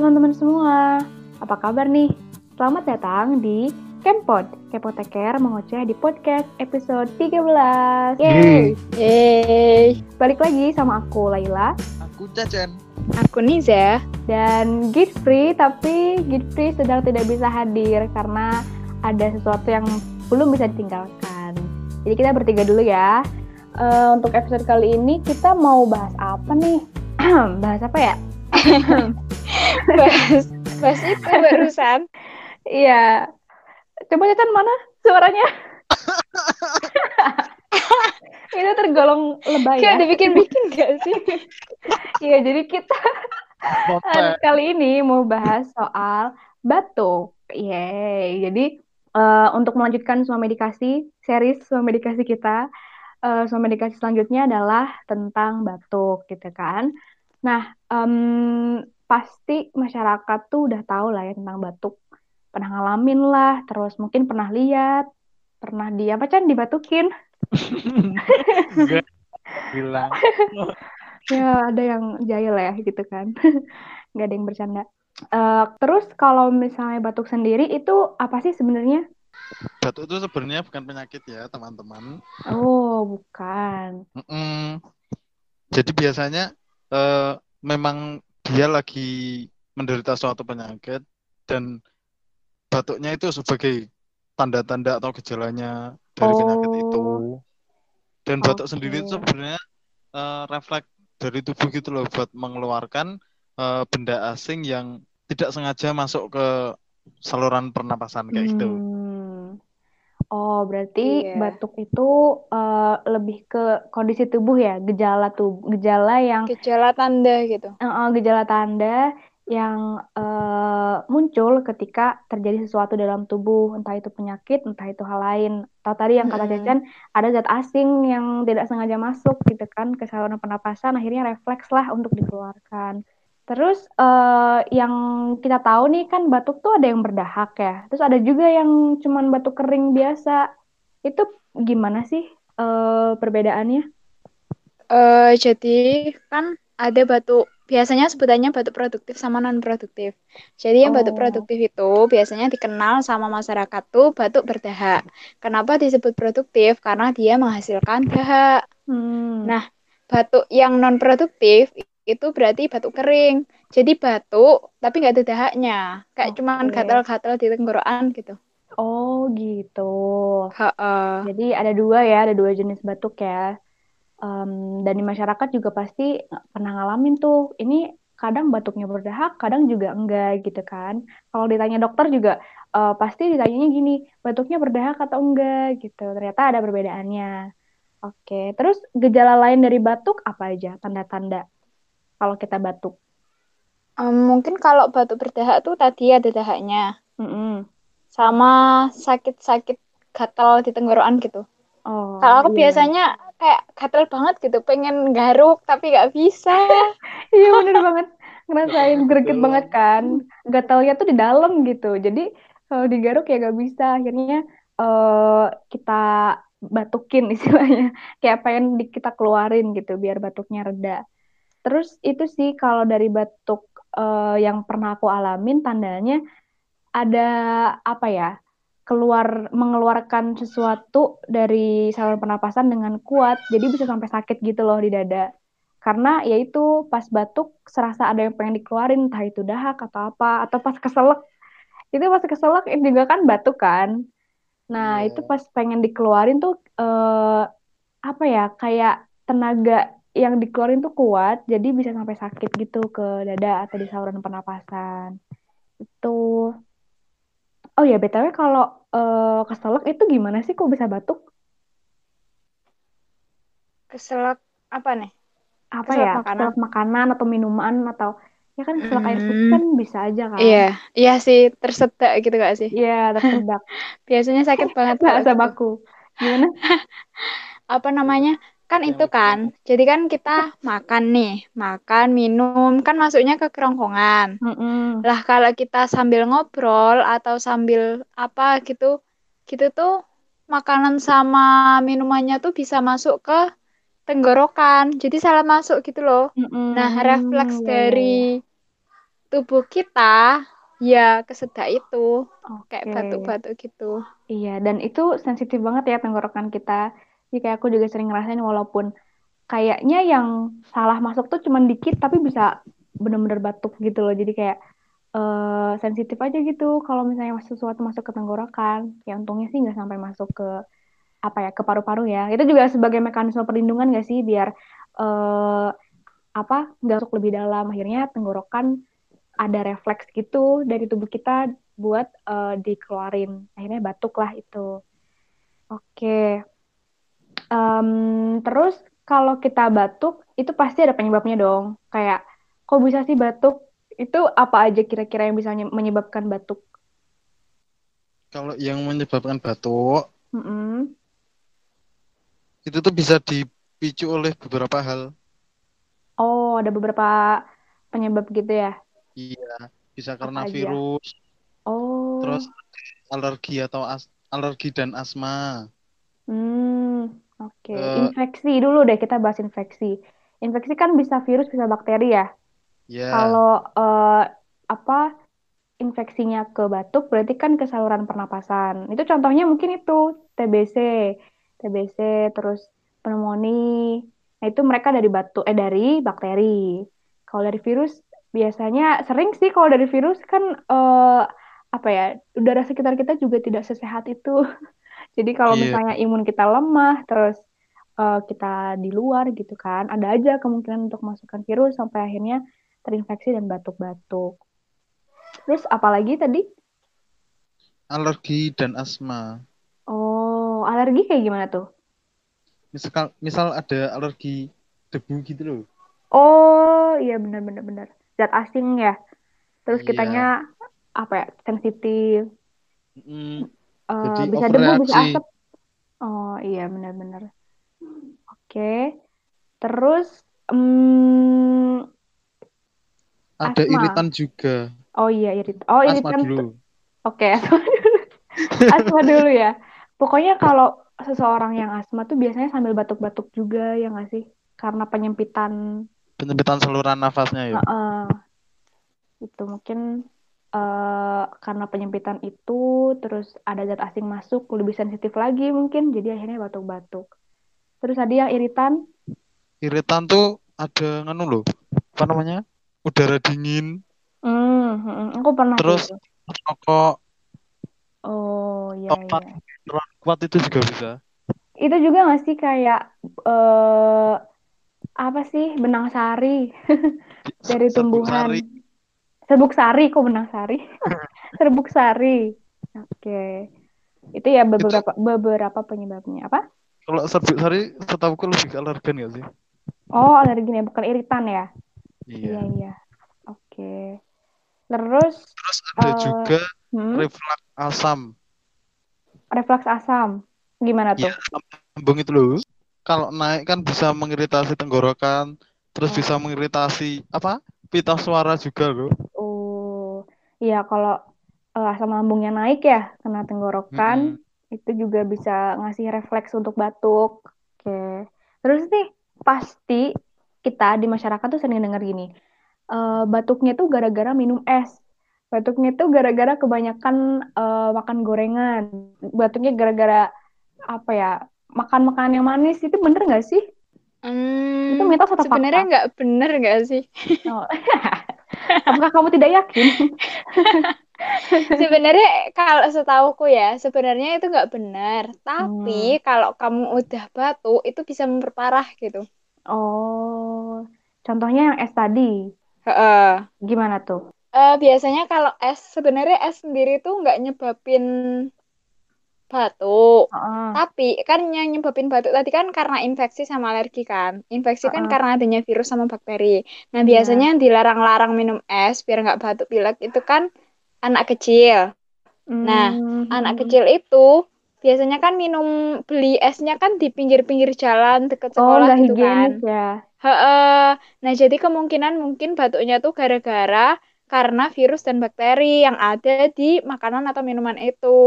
teman-teman semua. Apa kabar nih? Selamat datang di Kempod, Kepoteker mengoceh di podcast episode 13. Yeay! Yeay. Balik lagi sama aku, Laila. Aku Cacen. Aku Niza. Dan Gitfrey, tapi Gitfrey sedang tidak bisa hadir karena ada sesuatu yang belum bisa ditinggalkan. Jadi kita bertiga dulu ya. Uh, untuk episode kali ini kita mau bahas apa nih? bahas apa ya? bahas, bahas itu barusan. Iya. Coba Cacan mana suaranya? itu tergolong lebay Kayak ya. dibikin-bikin gak sih? Iya, jadi kita kali ini mau bahas soal batuk. Yeay. Jadi uh, untuk melanjutkan semua medikasi, series semua medikasi kita, uh, semua medikasi selanjutnya adalah tentang batuk gitu kan. Nah, um, pasti masyarakat tuh udah tahu lah ya tentang batuk. Pernah ngalamin lah, terus mungkin pernah lihat, pernah di apa kan dibatukin. Enggak bilang. ya ada yang jahil ya gitu kan. Nggak ada yang bercanda. Uh, terus kalau misalnya batuk sendiri itu apa sih sebenarnya? Batuk itu sebenarnya bukan penyakit ya teman-teman. Oh bukan. Mm -mm. Jadi biasanya uh, memang dia lagi menderita suatu penyakit dan batuknya itu sebagai tanda-tanda atau gejalanya dari Oh. penyakit itu. Dan batuk Oke. sendiri itu sebenarnya uh, refleks dari tubuh gitu loh buat mengeluarkan uh, benda asing yang tidak sengaja masuk ke saluran pernapasan kayak gitu. Hmm. Oh, berarti Iya. batuk itu eh, lebih ke kondisi tubuh ya, gejala tubuh, gejala yang Gejala tanda gitu. eh, eh, gejala tanda yang eh, muncul ketika terjadi sesuatu dalam tubuh, entah itu penyakit, entah itu hal lain. Atau tadi yang kata. Cecen, ada zat asing yang tidak sengaja masuk gitu kan ke saluran pernapasan, akhirnya refleks lah untuk dikeluarkan. Terus eh, yang kita tahu nih kan batuk tuh ada yang berdahak ya. Terus ada juga yang cuman batuk kering biasa. Itu gimana sih eh, perbedaannya? Eh jadi kan ada batuk biasanya sebutannya batuk produktif sama non produktif. Jadi yang batuk Oh. produktif itu biasanya dikenal sama masyarakat tuh batuk berdahak. Kenapa disebut produktif? Karena dia menghasilkan dahak. Hmm. Nah, batuk yang non produktif itu berarti batuk kering. Jadi batuk tapi nggak ada dahaknya. Kayak cuman Oke. gatal-gatal di tenggorokan gitu. Oh gitu. Heeh. Jadi ada dua ya, ada dua jenis batuk ya. Em, dan di masyarakat juga pasti pernah ngalamin tuh. Ini kadang batuknya berdahak, kadang juga enggak gitu kan. Kalau ditanya dokter juga eh, pasti ditanyanya gini, batuknya berdahak atau enggak gitu. Ternyata ada perbedaannya. Oke, terus gejala lain dari batuk apa aja? Tanda-tanda kalau kita batuk. Em, mungkin kalau batuk berdahak tuh tadi ada dahaknya. Mm-mm. Sama sakit-sakit gatal di tenggorokan gitu. Oh, Kalau aku iya. biasanya kayak gatal banget gitu, pengen garuk tapi nggak bisa. Iya bener banget ngerasain greget Betul. banget kan gatalnya tuh di dalam gitu jadi kalau digaruk ya gak bisa akhirnya eh kita batukin istilahnya kayak pengen di- kita keluarin gitu biar batuknya reda terus itu sih kalau dari batuk eh, yang pernah aku alamin tandanya ada apa ya keluar mengeluarkan sesuatu dari saluran pernapasan dengan kuat jadi bisa sampai sakit gitu loh di dada. Karena ya itu pas batuk serasa ada yang pengen dikeluarin entah itu dahak atau apa atau pas keselak itu pas keselak itu juga kan batuk kan. Nah Iya. itu pas pengen dikeluarin tuh eh, apa ya kayak tenaga yang dikeluarin tuh kuat jadi bisa sampai sakit gitu ke dada atau di saluran pernapasan itu oh ya btw kalau eh, keselak itu gimana sih kok bisa batuk Keselak apa nih? apa Keselak ya makanan. keselak makanan atau minuman atau ya kan keselak air putih Hmm. kan bisa aja kan Iya, iya sih tersedak gitu gak sih? Iya, tersedak. Biasanya sakit banget Bahasa gitu. baku. Gimana? Apa namanya? Kan itu kan. Jadi kan kita makan nih, makan, minum, kan masuknya ke kerongkongan. Mm-mm. Lah kalau kita sambil ngobrol atau sambil apa gitu, gitu tuh makanan sama minumannya tuh bisa masuk ke tenggorokan. Jadi salah masuk gitu loh. Mm-mm. Nah, refleks Iya, iya, dari tubuh kita ya kesedak itu kayak Oke. batuk-batuk gitu. Iya, dan itu sensitif banget ya tenggorokan kita. Jadi kayak aku juga sering ngerasain walaupun kayaknya yang salah masuk tuh cuman dikit tapi bisa bener-bener batuk gitu loh. Jadi kayak eh, sensitif aja gitu kalau misalnya sesuatu masuk ke tenggorokan. Ya untungnya sih nggak sampai masuk ke apa ya ke paru-paru ya. Itu juga sebagai mekanisme perlindungan nggak sih biar eh, apa nggak masuk lebih dalam. Akhirnya tenggorokan ada refleks gitu dari tubuh kita buat eh, dikeluarin. Akhirnya batuk lah itu. Oke. Em, terus kalau kita batuk itu pasti ada penyebabnya dong. Kayak kok bisa sih batuk? Itu apa aja kira-kira yang bisa nye- menyebabkan batuk? Kalau yang menyebabkan batuk Mm-mm. itu tuh bisa dipicu oleh beberapa hal. Oh, ada beberapa penyebab gitu ya. Iya, bisa Apa karena aja? virus, Oh, terus alergi atau as- alergi dan asma. hmm, oke. Eh, Infeksi dulu deh kita bahas infeksi. Infeksi kan bisa virus, bisa bakteri ya. ya, Kalau eh, apa infeksinya ke batuk berarti kan ke saluran pernapasan. Itu contohnya mungkin itu TBC, TBC terus pneumonia. Nah, itu mereka dari batuk eh dari bakteri. Kalau dari virus biasanya sering sih kalau dari virus kan eh, apa ya, udara sekitar kita juga tidak sesehat itu. Jadi kalau iya, misalnya imun kita lemah terus eh, kita di luar gitu kan, ada aja kemungkinan untuk masukkan virus sampai akhirnya terinfeksi dan batuk-batuk. Terus apalagi tadi? alergi dan asma. Oh, alergi kayak gimana tuh? Misal, misal ada alergi debu gitu loh. Oh, iya benar-benar benar. Zat asing ya. Terus Iya, kitanya apa ya? Sensitif. Mm, Eh, jadi bisa debu, bisa asap. Oh, iya benar-benar. Oke. Terus mm, Ada asma. iritan juga. Oh iya, irit. Oh, Asma iritan dulu. Oke, asma dulu. Asma dulu ya. Pokoknya kalau seseorang yang asma tuh biasanya sambil batuk-batuk juga ya nggak sih? Karena penyempitan Penyempitan saluran nafasnya ya. Heeh. itu mungkin eh, karena penyempitan itu terus ada zat asing masuk lebih sensitif lagi mungkin jadi akhirnya batuk-batuk terus ada yang iritan Iritan tuh ada nganu loh. Apa namanya? Udara dingin, hmm, hmm, aku pernah terus rokok, oh iya obat iya kuat itu juga bisa. itu juga nggak sih kayak eh apa sih benang sari dari tumbuhan sari. Serbuk sari kok benang sari serbuk sari oke itu ya Itu beberapa beberapa penyebabnya apa kalau serbuk sari setahuku lebih ke alergen gak sih? Oh, alergi ya, bukan iritan ya? Iya, Iya. iya. Oke. Terus, Terus ada eh juga hmm, reflux asam. refleks asam. Gimana tuh? asam lambung itu loh. Kalau naik kan bisa mengiritasi tenggorokan, terus bisa Oh, mengiritasi apa? Pita suara juga loh. oh. Iya, kalau eh, asam lambungnya naik ya, kena tenggorokan, Mm-mm. itu juga bisa ngasih refleks untuk batuk. Oke. Terus nih, pasti kita di masyarakat tuh sering denger gini, eh, batuknya tuh gara-gara minum es. Batuknya tuh gara-gara kebanyakan eh, makan gorengan. Batuknya gara-gara apa ya makan makanan yang manis itu bener nggak sih? Itu Hmm, mitos atau sebenarnya fakta? nggak bener nggak sih? Oh. Apakah kamu tidak yakin? Sebenarnya kalau setauku ya, sebenarnya itu nggak benar. Tapi Hmm. kalau kamu udah batuk, itu bisa memperparah gitu. Oh, contohnya yang es tadi, Heeh. gimana tuh? Eh, biasanya kalau es, sebenarnya es sendiri tuh nggak nyebabin batuk. Heeh, Tapi kan yang nyebabin batuk tadi kan karena infeksi sama alergi kan. Infeksi kan heeh, karena adanya virus sama bakteri. Nah, iya. biasanya yang dilarang-larang minum es biar nggak batuk pilek itu kan anak kecil. Nah, anak Hmm. kecil itu biasanya kan minum beli esnya kan di pinggir-pinggir jalan deket Oh, sekolah nggak gitu kan. ya? Heeh. Nah, jadi kemungkinan mungkin batuknya tuh gara-gara karena virus dan bakteri yang ada di makanan atau minuman itu.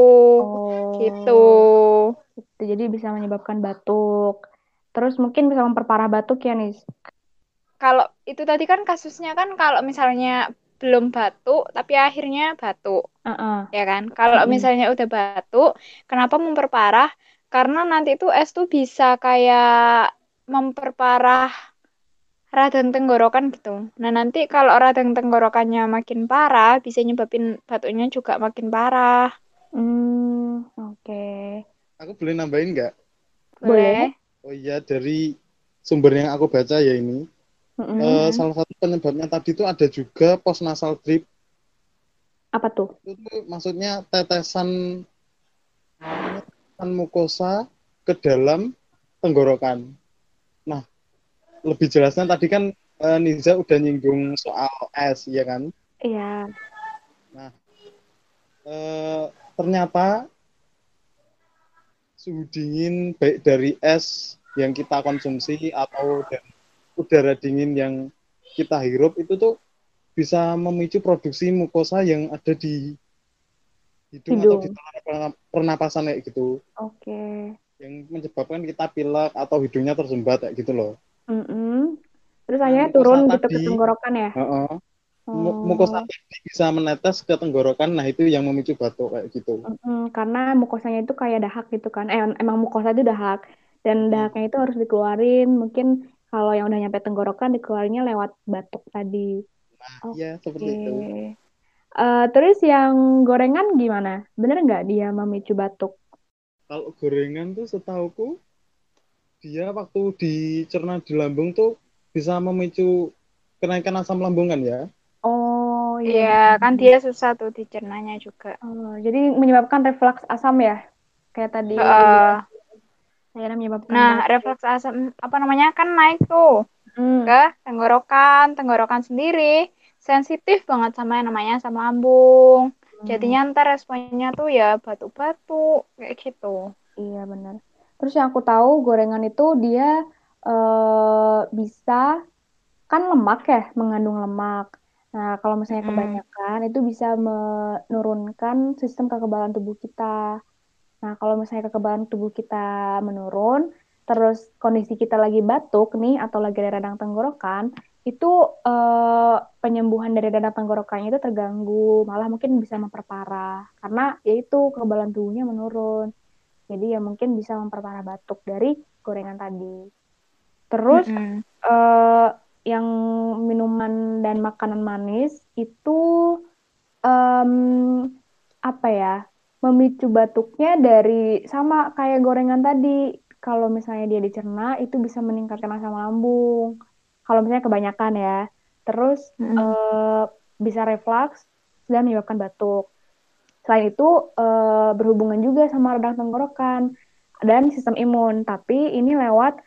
Gitu. Oh, gitu. Jadi bisa menyebabkan batuk. Terus mungkin bisa memperparah batuk ya, Nis? Kalau itu tadi kan kasusnya kan kalau misalnya belum batuk tapi akhirnya batuk. Uh-uh. Ya kan? Kalau Mm-mm. misalnya udah batuk, kenapa memperparah? Karena nanti tuh es tuh bisa kayak memperparah radang tenggorokan gitu. Nah, nanti kalau radang tenggorokannya makin parah, bisa nyebabin batuknya juga makin parah. Hmm, oke. Aku boleh nambahin nggak? Boleh? Oh iya, dari sumber yang aku baca ya ini, Mm-mm. eh, salah satu penyebabnya tadi itu ada juga postnasal drip. Apa tuh? Itu tuh maksudnya tetesan, tetesan mukosa ke dalam tenggorokan. Nah, lebih jelasnya tadi kan eh, Niza udah nyinggung soal es, ya kan? Iya. Eh, ternyata suhu dingin baik dari es yang kita konsumsi atau dari udara dingin yang kita hirup itu tuh bisa memicu produksi mukosa yang ada di hidung, atau di Hidung. pernapasan kayak gitu Oke. yang menyebabkan kita pilek atau hidungnya tersumbat kayak gitu loh. Mm-mm. Terus Nah, akhirnya turun gitu ke tadi- tenggorokan ya? Heeh. Mu- Oh. Mukosa tadi bisa menetes ke tenggorokan, nah itu yang memicu batuk kayak gitu. Mm-mm, karena mukosanya itu kayak dahak gitu kan. Eh, emang mukosa itu dahak. Dan Hmm. dahaknya itu harus dikeluarin. Mungkin kalau yang udah nyampe tenggorokan dikeluarinnya lewat batuk tadi. Nah, iya seperti itu. Eh, terus yang gorengan gimana? Bener nggak dia memicu batuk? Kalau gorengan tuh setauku dia waktu dicerna di lambung tuh bisa memicu kenaikan asam lambung kan ya. Oh Iya, kan dia susah tuh dicernanya juga. Oh, jadi menyebabkan reflux asam ya? Kayak tadi Heeh. akhirnya menyebabkan Nah, refleks asam apa namanya kan naik tuh Hmm. ke tenggorokan, tenggorokan sendiri sensitif banget sama yang namanya asam lambung. Hmm. Jadinya ntar responnya tuh ya batuk-batuk kayak gitu. Iya benar. Terus yang aku tahu gorengan itu dia eh, bisa kan lemak ya, mengandung lemak. Nah, kalau misalnya kebanyakan itu bisa menurunkan sistem kekebalan tubuh kita. Nah, kalau misalnya kekebalan tubuh kita menurun, terus kondisi kita lagi batuk nih atau lagi ada radang tenggorokan, itu eh, penyembuhan dari radang tenggorokannya itu terganggu, malah mungkin bisa memperparah karena yaitu kekebalan tubuhnya menurun. Jadi ya mungkin bisa memperparah batuk dari gorengan tadi. Terus Mm-mm. eh, yang minuman dan makanan manis itu em, apa ya memicu batuknya dari sama kayak gorengan tadi. Kalau misalnya dia dicerna itu bisa meningkatkan asam lambung. Kalau misalnya kebanyakan ya. Terus Mm-mm. eh, bisa reflux dan menyebabkan batuk. Selain itu eh, berhubungan juga sama radang tenggorokan dan sistem imun, tapi ini lewat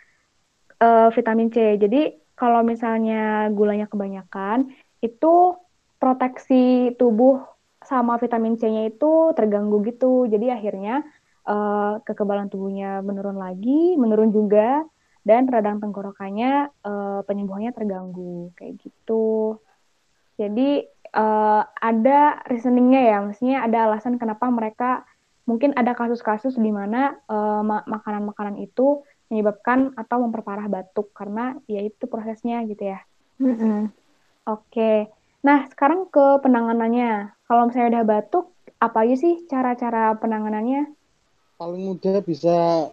eh, vitamin C. Jadi kalau misalnya gulanya kebanyakan, itu proteksi tubuh sama vitamin C-nya itu terganggu gitu. Jadi akhirnya eh, kekebalan tubuhnya menurun lagi, menurun juga, dan radang tenggorokannya eh, penyembuhannya terganggu kayak gitu. Jadi eh, ada reasoningnya ya, maksudnya ada alasan kenapa mereka mungkin ada kasus-kasus di mana ma- makanan-makanan itu menyebabkan atau memperparah batuk karena ya itu prosesnya gitu ya. Mm-mm. Oke. Nah, sekarang ke penanganannya. Kalau misalnya udah batuk, apa aja sih cara-cara penanganannya? Paling mudah bisa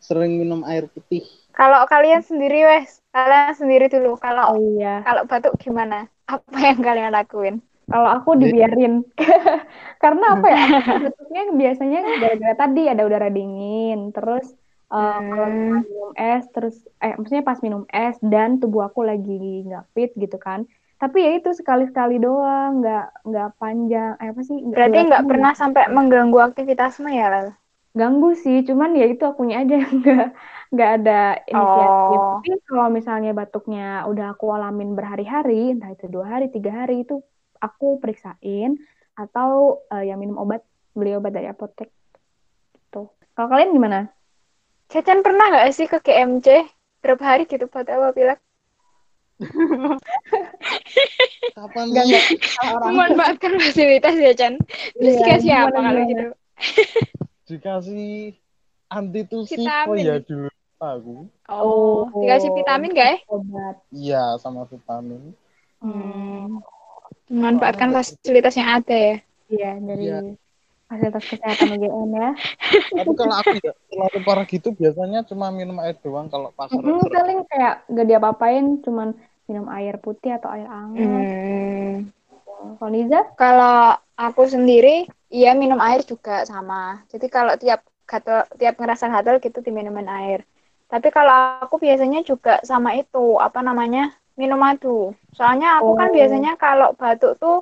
sering minum air putih. Kalau kalian sendiri wes, kalian sendiri dulu. Kalau Oh iya, kalau batuk gimana? Apa yang kalian lakuin? kalau aku dibiarin. Karena apa ya? Batuknya biasanya gara-gara tadi ada udara dingin, terus eh, kalau Hmm. minum es, terus eh maksudnya pas minum es dan tubuh aku lagi nggak fit gitu kan. Tapi ya itu sekali-sekali doang, nggak nggak panjang. Eh, apa sih? nggak Berarti nggak pernah nggak sampai mengganggu aktivitasmu ya, Lel? ganggu sih, cuman ya itu akunya aja yang nggak nggak ada inisiatif. Oh. Tapi kalau misalnya batuknya udah aku alamin berhari-hari, entah itu dua hari, tiga hari itu aku periksain atau eh, ya minum obat, beli obat dari apotek gitu. Kalau kalian gimana? Cacan pernah nggak sih ke GMC? Berapa hari gitu batuk apa pilek? Kapan salah orang. Memanfaatkan fasilitas ya, Chan. Terus Iya, dikasih apa kalau gitu? Dikasih antitusif Vitamin. oh ya dulu aku. Oh, dikasih vitamin nggak ya? Obat. Iya sama vitamin. Hmm. Memanfaatkan fasilitas yang ada ya. Iya, dari Iya. fasilitas kesehatan UGM ya. Tapi kalau aku nggak terlalu parah gitu, biasanya cuma minum air doang kalau pas Mm, sore-sore. paling kayak gak diapa-apain, cuman minum air putih atau air hangat. Hmm. Kalau Niza? Kalau aku sendiri, iya minum air juga sama. Jadi kalau tiap gatel, tiap ngerasa gatel gitu diminumin air. Tapi kalau aku biasanya juga sama itu, apa namanya, minum madu. Soalnya aku kan Oh. biasanya kalau batuk tuh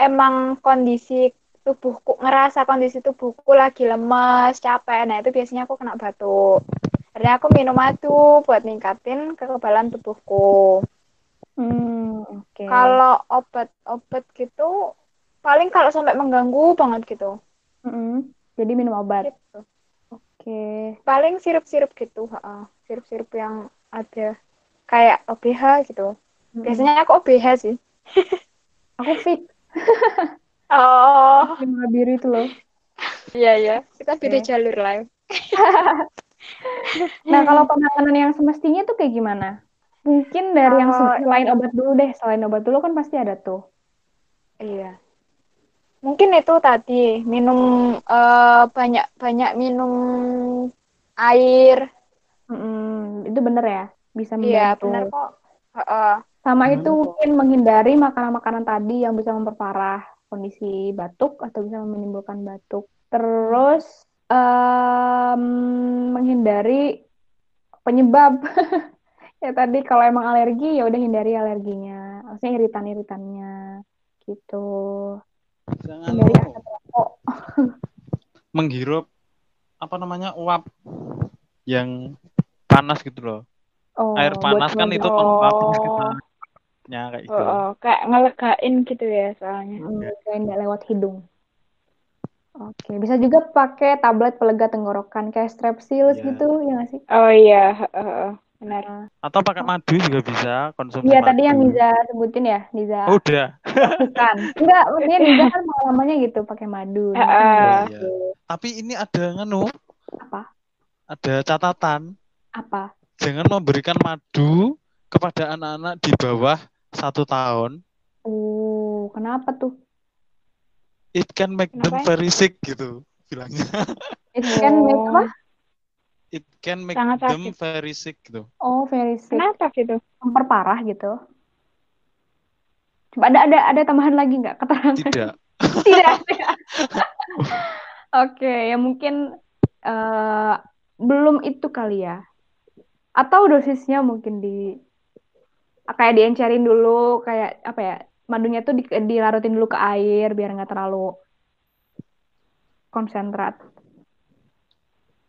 emang kondisi tubuhku, ngerasa kondisi tubuhku lagi lemes, capek. Nah itu biasanya aku kena batuk. Akhirnya aku minum madu buat ningkatin kekebalan tubuhku. Hmm, oke. Kalau obat-obat gitu, paling kalau sampai mengganggu banget gitu. Mm-mm. Jadi minum obat. Gitu. Oke. Paling sirup-sirup gitu. Sirup-sirup yang ada kayak OBH gitu. Mm-mm. Biasanya aku OBH sih. Aku fix Oh, yang biru itu loh. iya ya. Kita beda Oke. jalur lah. Nah, kalau penanganan yang semestinya tuh kayak gimana? Mungkin dari yang se- Kalau selain obat dulu deh, selain obat dulu kan pasti ada tuh. iya. Mungkin itu tadi minum eh, banyak-banyak minum air. Mm-mm. Itu bener ya, bisa Iya, membantu. benar kok. Heeh. Sama Hmm. itu mungkin menghindari makanan-makanan tadi yang bisa memperparah kondisi batuk atau bisa menimbulkan batuk. Terus em, menghindari penyebab. Ya tadi kalau emang alergi ya udah hindari alerginya. Maksudnya iritan-iritannya gitu. Jangan asap rokok. menghirup apa namanya uap yang panas gitu loh. Oh, Air panas kan itu penguap Oh, sekitarnya kayak gitu. oh, kayak ngelegain gitu ya soalnya. Mm, kayak nggak lewat hidung. Oke, bisa juga pakai tablet pelega tenggorokan kayak Strepsils Iya. gitu, ya nggak sih? Oh iya, heeh, benar. Nah, Atau pakai madu juga bisa, konsumsi Iya, tadi yang. Niza sebutin ya, Niza Oh, udah. lakukan. Enggak, maksudnya Niza kan pengalamannya gitu, pakai madu. Nah. Oh gitu. iya. Tapi ini ada nganu, Apa? ada catatan. Apa? Jangan memberikan madu kepada anak-anak di bawah satu tahun. Oh, kenapa tuh? It can make them Kenapa? very sick gitu bilangnya. It can make apa? It can make sangat them sakit. very sick gitu. Oh, very sick. Kenapa gitu? Memperparah gitu. Coba ada ada ada tambahan lagi nggak keterangan? Tidak. Tidak. Oke, ya mungkin eh, belum itu kali ya. Atau dosisnya mungkin di kayak diencerin dulu, kayak apa ya? Madunya tuh di, dilarutin dulu ke air biar nggak terlalu konsentrat.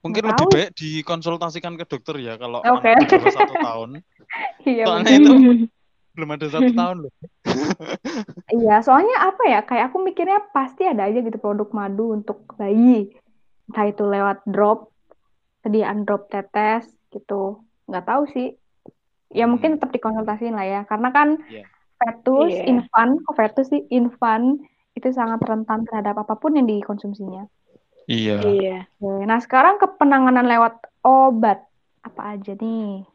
Mungkin Nggak lebih tahu. baik dikonsultasikan ke dokter ya kalau Oke. anak di satu tahun. Iya, Soalnya itu belum ada satu tahun loh. Iya, soalnya apa ya? Kayak aku mikirnya pasti ada aja gitu produk madu untuk bayi. Entah itu lewat drop, sediaan drop tetes gitu. Nggak tahu sih. Ya mungkin Hmm, tetap dikonsultasiin lah ya. Karena kan iya. fetus, Iya. infant, kok fetus sih? Infant itu sangat rentan terhadap apa pun yang dikonsumsinya. Iya. Iya. Oke, Nah, sekarang ke penanganan lewat obat. Apa aja nih?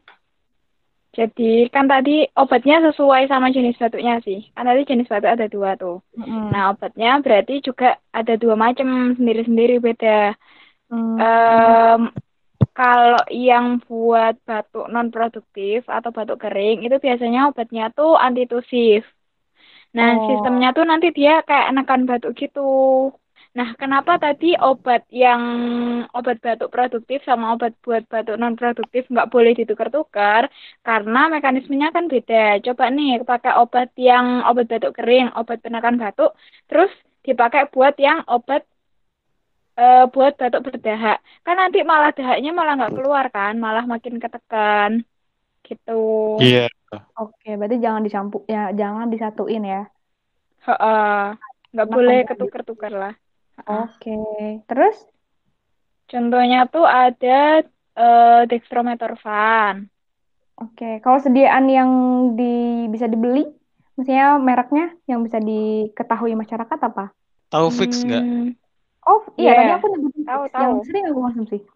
Jadi kan tadi obatnya sesuai sama jenis batuknya sih. Kan tadi jenis batuk ada dua tuh. Mm-mm. Nah, obatnya berarti juga ada dua macam, sendiri-sendiri beda. Hmm, Em, kalau yang buat batuk non produktif atau batuk kering itu biasanya obatnya tuh antitusif. Nah, Oh, sistemnya tuh nanti dia kayak nekan batuk gitu. Nah, kenapa tadi obat yang obat batuk produktif sama obat buat batuk non produktif nggak boleh ditukar-tukar? Karena mekanismenya kan beda. Coba nih pakai obat yang obat batuk kering, obat penekan batuk, terus dipakai buat yang obat eh, buat batuk berdahak. Kan nanti malah dahaknya malah nggak keluar kan, malah makin ketekan gitu. Iya. oke. Berarti jangan dicampur, ya jangan disatuin ya. Heeh. Nggak Enak boleh gitu. ketukar-tukar lah. Oke. Terus? Contohnya tuh ada eh, dextromethorphan. Oke, kalau sediaan yang di bisa dibeli, maksudnya mereknya yang bisa diketahui masyarakat apa? Tahu fix nggak? Hmm, Oh, iya tadi Iya, aku nyebutin tahu fix yang tahu. sering aku konsumsi.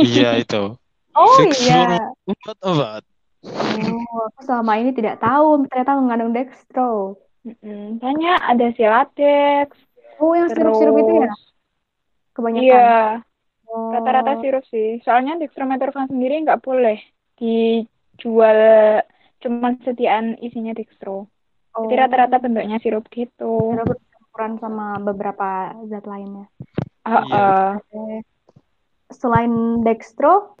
Iya itu. Oh Fix iya. suruh obat-obat. Oh, aku selama ini tidak tahu ternyata mengandung dextro. Mm-mm. Banyak ada Silatex, Oh, yang sirup-sirup itu ya? Kebanyakan. iya, Oh, rata-rata sirup sih. Soalnya dextromethorphan sendiri nggak boleh dijual cuman sediaan isinya dextro. Jadi oh, rata-rata bentuknya sirup gitu. sirup campuran sama beberapa zat lainnya. Ah. Oke. Selain dextro,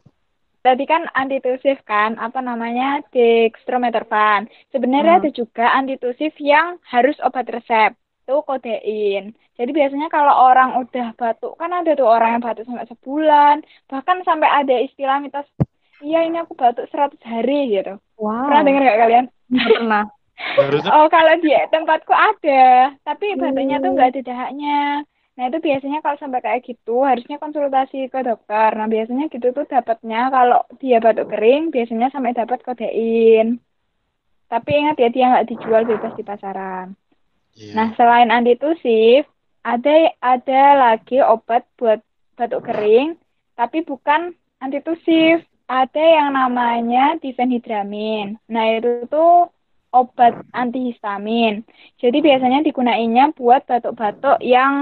Tadi kan antitusif kan, apa namanya dextromethorphan. Sebenarnya Hmm. ada juga antitusif yang harus obat resep, itu kodein. Jadi biasanya kalau orang udah batuk, kan ada tuh orang yang batuk sampai sebulan, bahkan sampai ada istilah mitos, iya ini aku batuk 100 hari gitu. wow, Pernah dengar nggak kalian? pernah. Oh, kalau di tempatku ada, tapi batuknya tuh Hmm. nggak ada dahaknya. Nah, itu biasanya kalau sampai kayak gitu, harusnya konsultasi ke dokter. Nah, biasanya gitu tuh dapatnya kalau dia batuk kering, biasanya sampai dapat kodein. Tapi ingat ya, dia nggak dijual bebas di pasaran. Iya. Nah, selain antitusif, ada ada lagi obat buat batuk kering, tapi bukan antitusif. Ada yang namanya difenhidramin. Nah, itu tuh obat antihistamin. Jadi biasanya digunainnya buat batuk-batuk yang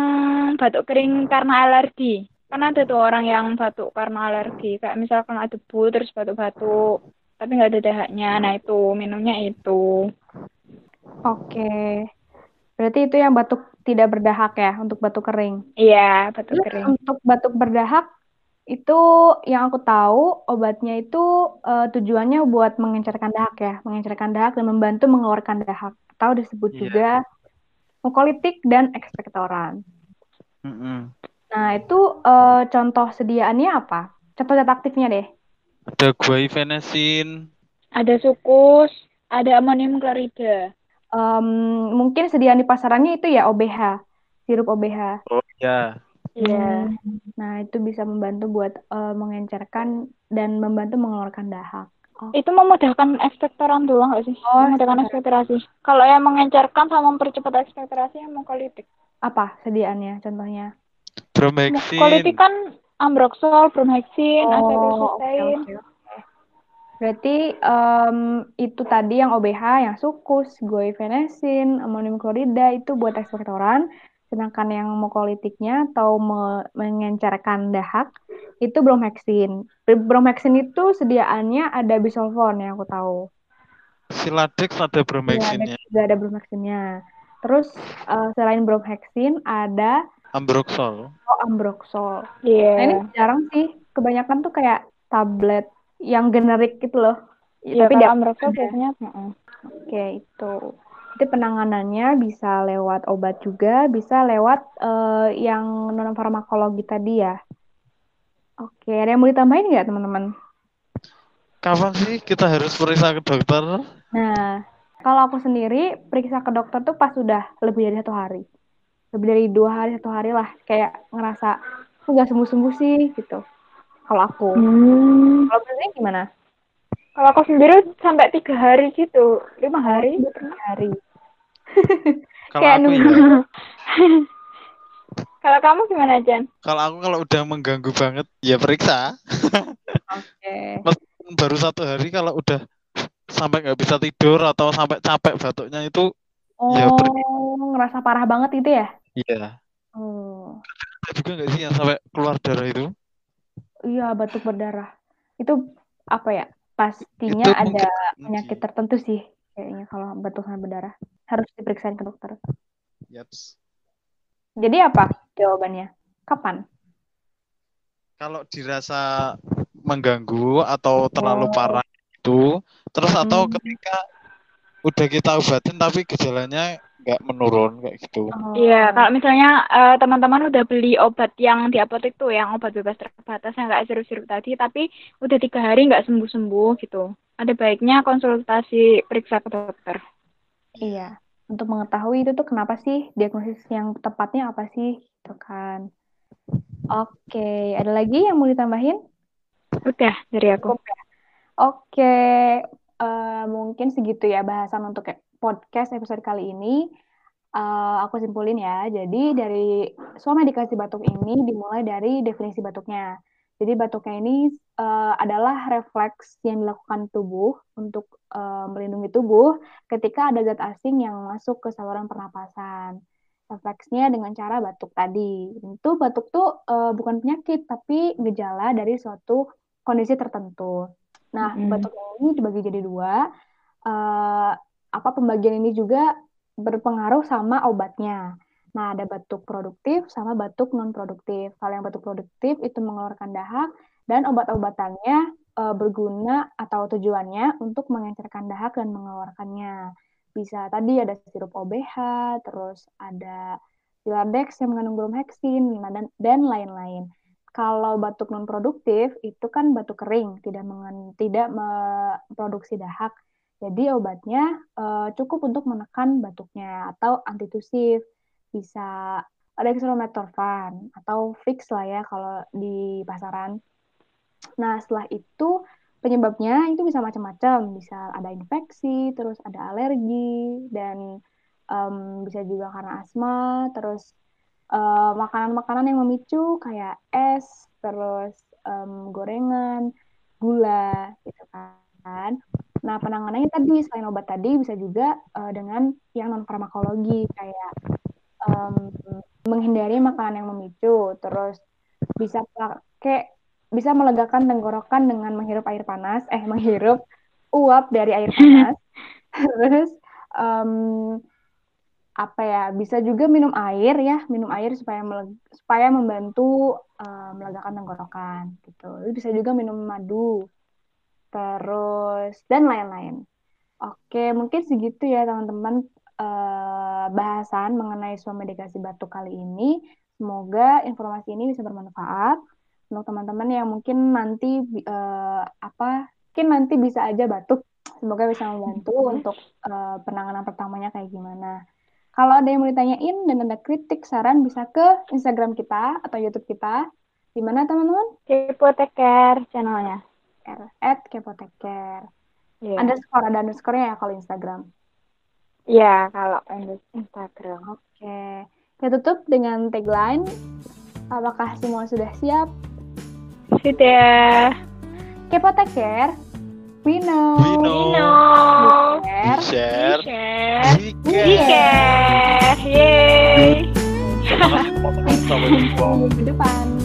batuk kering karena alergi. Kan ada tuh orang yang batuk karena alergi, kayak misalkan ada debu terus batuk-batuk, tapi nggak ada dahaknya. Nah, itu minumnya itu. Oke. Berarti itu yang batuk tidak berdahak ya, untuk batuk kering. Iya, batuk Terus kering. untuk batuk berdahak, itu yang aku tahu obatnya itu eh, tujuannya buat mengencerkan dahak ya, mengencerkan dahak dan membantu mengeluarkan dahak. Atau disebut Iya. juga mukolitik dan ekspektoran. Mm-mm. Nah, itu eh, contoh sediaannya apa? Contoh zat aktifnya deh. Ada guaifenesin. Ada sukus, ada amonium klorida. Em, mungkin sediaan di pasarannya itu ya OBH, sirup OBH. Oh ya. Iya. Nah, itu bisa membantu buat eh, mengencerkan dan membantu mengeluarkan dahak. Oh, Itu memudahkan ekspektoran doang nggak sih? Oh, Memudahkan ekspektorasi. Kalau yang mengencerkan sama mempercepat ekspektorasi yang mukolitik. apa sediaannya? Contohnya? Bromhexin. Mukolitik kan ambroxol, bromhexin, Oh, oke, acetocysteine. oke, oke. Berarti em, itu tadi yang OBH, yang sukus, guaifenesin, amonium klorida itu buat ekspektoran. Sedangkan yang mukolitiknya atau me- mengencerkan dahak itu bromhexin. Bromhexin itu sediaannya ada bisolfon yang aku tahu. Siladex ada Iya, ada bromhexinnya. juga ada bromhexinnya. Terus eh, selain bromhexin ada Ambroxol. oh, ambroxol. Iya. Nah, ini jarang sih. Kebanyakan tuh kayak tablet yang generik gitu loh. Iya, Tapi dia ada. biasanya heeh. Oke, itu. Itu penanganannya bisa lewat obat juga, bisa lewat eh, yang non farmakologi tadi ya. Oke, ada yang mau ditambahin nggak teman-teman? Kapan sih kita harus periksa ke dokter? Nah, kalau aku sendiri periksa ke dokter tuh pas sudah lebih dari satu hari. Lebih dari dua hari, satu hari lah. Kayak ngerasa, aku nggak sembuh-sembuh sih, gitu. Kalau aku. Hmm. Kalau sendiri gimana? Kalau aku sendiri sampai tiga hari gitu, lima hari. Tiga hari. Kalau Kayak aku nunggu. ya, Kalau kamu gimana, Jan? kalau aku kalau udah mengganggu banget, ya periksa. Oke. Meskipun baru satu hari, kalau udah sampai nggak bisa tidur atau sampai capek batuknya itu, Ya, Oh, ngerasa parah banget itu ya? iya. Oh, Ada juga nggak sih yang sampai keluar darah itu? Iya batuk berdarah. Itu apa ya? Pastinya Itu ada mungkin penyakit tertentu sih kayaknya kalau batuk sama berdarah. Harus diperiksa ke dokter. Yaps. Jadi apa jawabannya? Kapan? Kalau dirasa mengganggu atau terlalu Oh. parah itu, terus atau Hmm. ketika udah kita obatin tapi gejalanya nggak menurun kayak gitu. Oh. Iya, kalau misalnya eh, teman-teman udah beli obat yang di apotek tuh, yang obat bebas terbatas yang nggak sirup-sirup tadi, tapi udah tiga hari nggak sembuh-sembuh gitu, ada baiknya konsultasi periksa ke dokter. Iya. Untuk mengetahui itu tuh kenapa sih diagnosis yang tepatnya apa sih gitu kan. Oke, ada lagi yang mau ditambahin? Udah dari aku. Oke, eh, mungkin segitu ya bahasan untuk podcast episode kali ini. Eh, aku simpulin ya. Jadi dari suama dikasih batuk ini dimulai dari definisi batuknya. Jadi batuknya ini uh, adalah refleks yang dilakukan tubuh untuk uh, melindungi tubuh ketika ada zat asing yang masuk ke saluran pernapasan. Refleksnya dengan cara batuk tadi. Tentu batuk tuh uh, bukan penyakit, tapi gejala dari suatu kondisi tertentu. Nah, mm. batuk ini dibagi jadi dua. Uh, apa pembagian ini juga berpengaruh sama obatnya. Nah, ada batuk produktif sama batuk non produktif. Kalau yang batuk produktif itu mengeluarkan dahak dan obat-obatannya e, berguna atau tujuannya untuk mengencerkan dahak dan mengeluarkannya. Bisa tadi ada sirup OBH, terus ada Silardex yang mengandung bromheksin dan dan lain-lain. Kalau batuk non produktif itu kan batuk kering, tidak mengen, tidak memproduksi dahak. Jadi obatnya uh, cukup untuk menekan batuknya atau antitusif bisa dextromethorphan atau fix lah ya kalau di pasaran. Nah, setelah itu penyebabnya itu bisa macam-macam, bisa ada infeksi, terus ada alergi dan um, bisa juga karena asma, terus makanan-makanan uh, yang memicu kayak es, terus um, gorengan, gula gitu kan. Nah, penanganannya tadi selain obat tadi bisa juga uh, dengan yang non farmakologi kayak um, menghindari makanan yang memicu, terus bisa pakai bisa melegakan tenggorokan dengan menghirup air panas, eh menghirup uap dari air panas, terus um, apa ya bisa juga minum air ya minum air supaya supaya membantu uh, melegakan tenggorokan gitu. Bisa juga minum madu terus dan lain-lain oke mungkin segitu ya teman-teman uh, bahasan mengenai medikasi batuk kali ini. Semoga informasi ini bisa bermanfaat untuk teman-teman yang mungkin nanti uh, apa mungkin nanti bisa aja batuk. Semoga bisa membantu hmm. untuk uh, penanganan pertamanya kayak gimana. Kalau ada yang mau ditanyain dan ada kritik saran bisa ke Instagram kita atau YouTube kita. Di mana teman-teman? Kepoteker channelnya. At Kepoteker. Yeah. Underscore ada underscore ya kalau Instagram. Iya, kalau Instagram. Oke. Kita tutup dengan tagline. Apakah semua sudah siap? Sudah. Kepo take care. We know. We know. We know. We share. We share. We care. Yeay. Terima kasih teman-teman. Sampai jumpa. Minggu depan.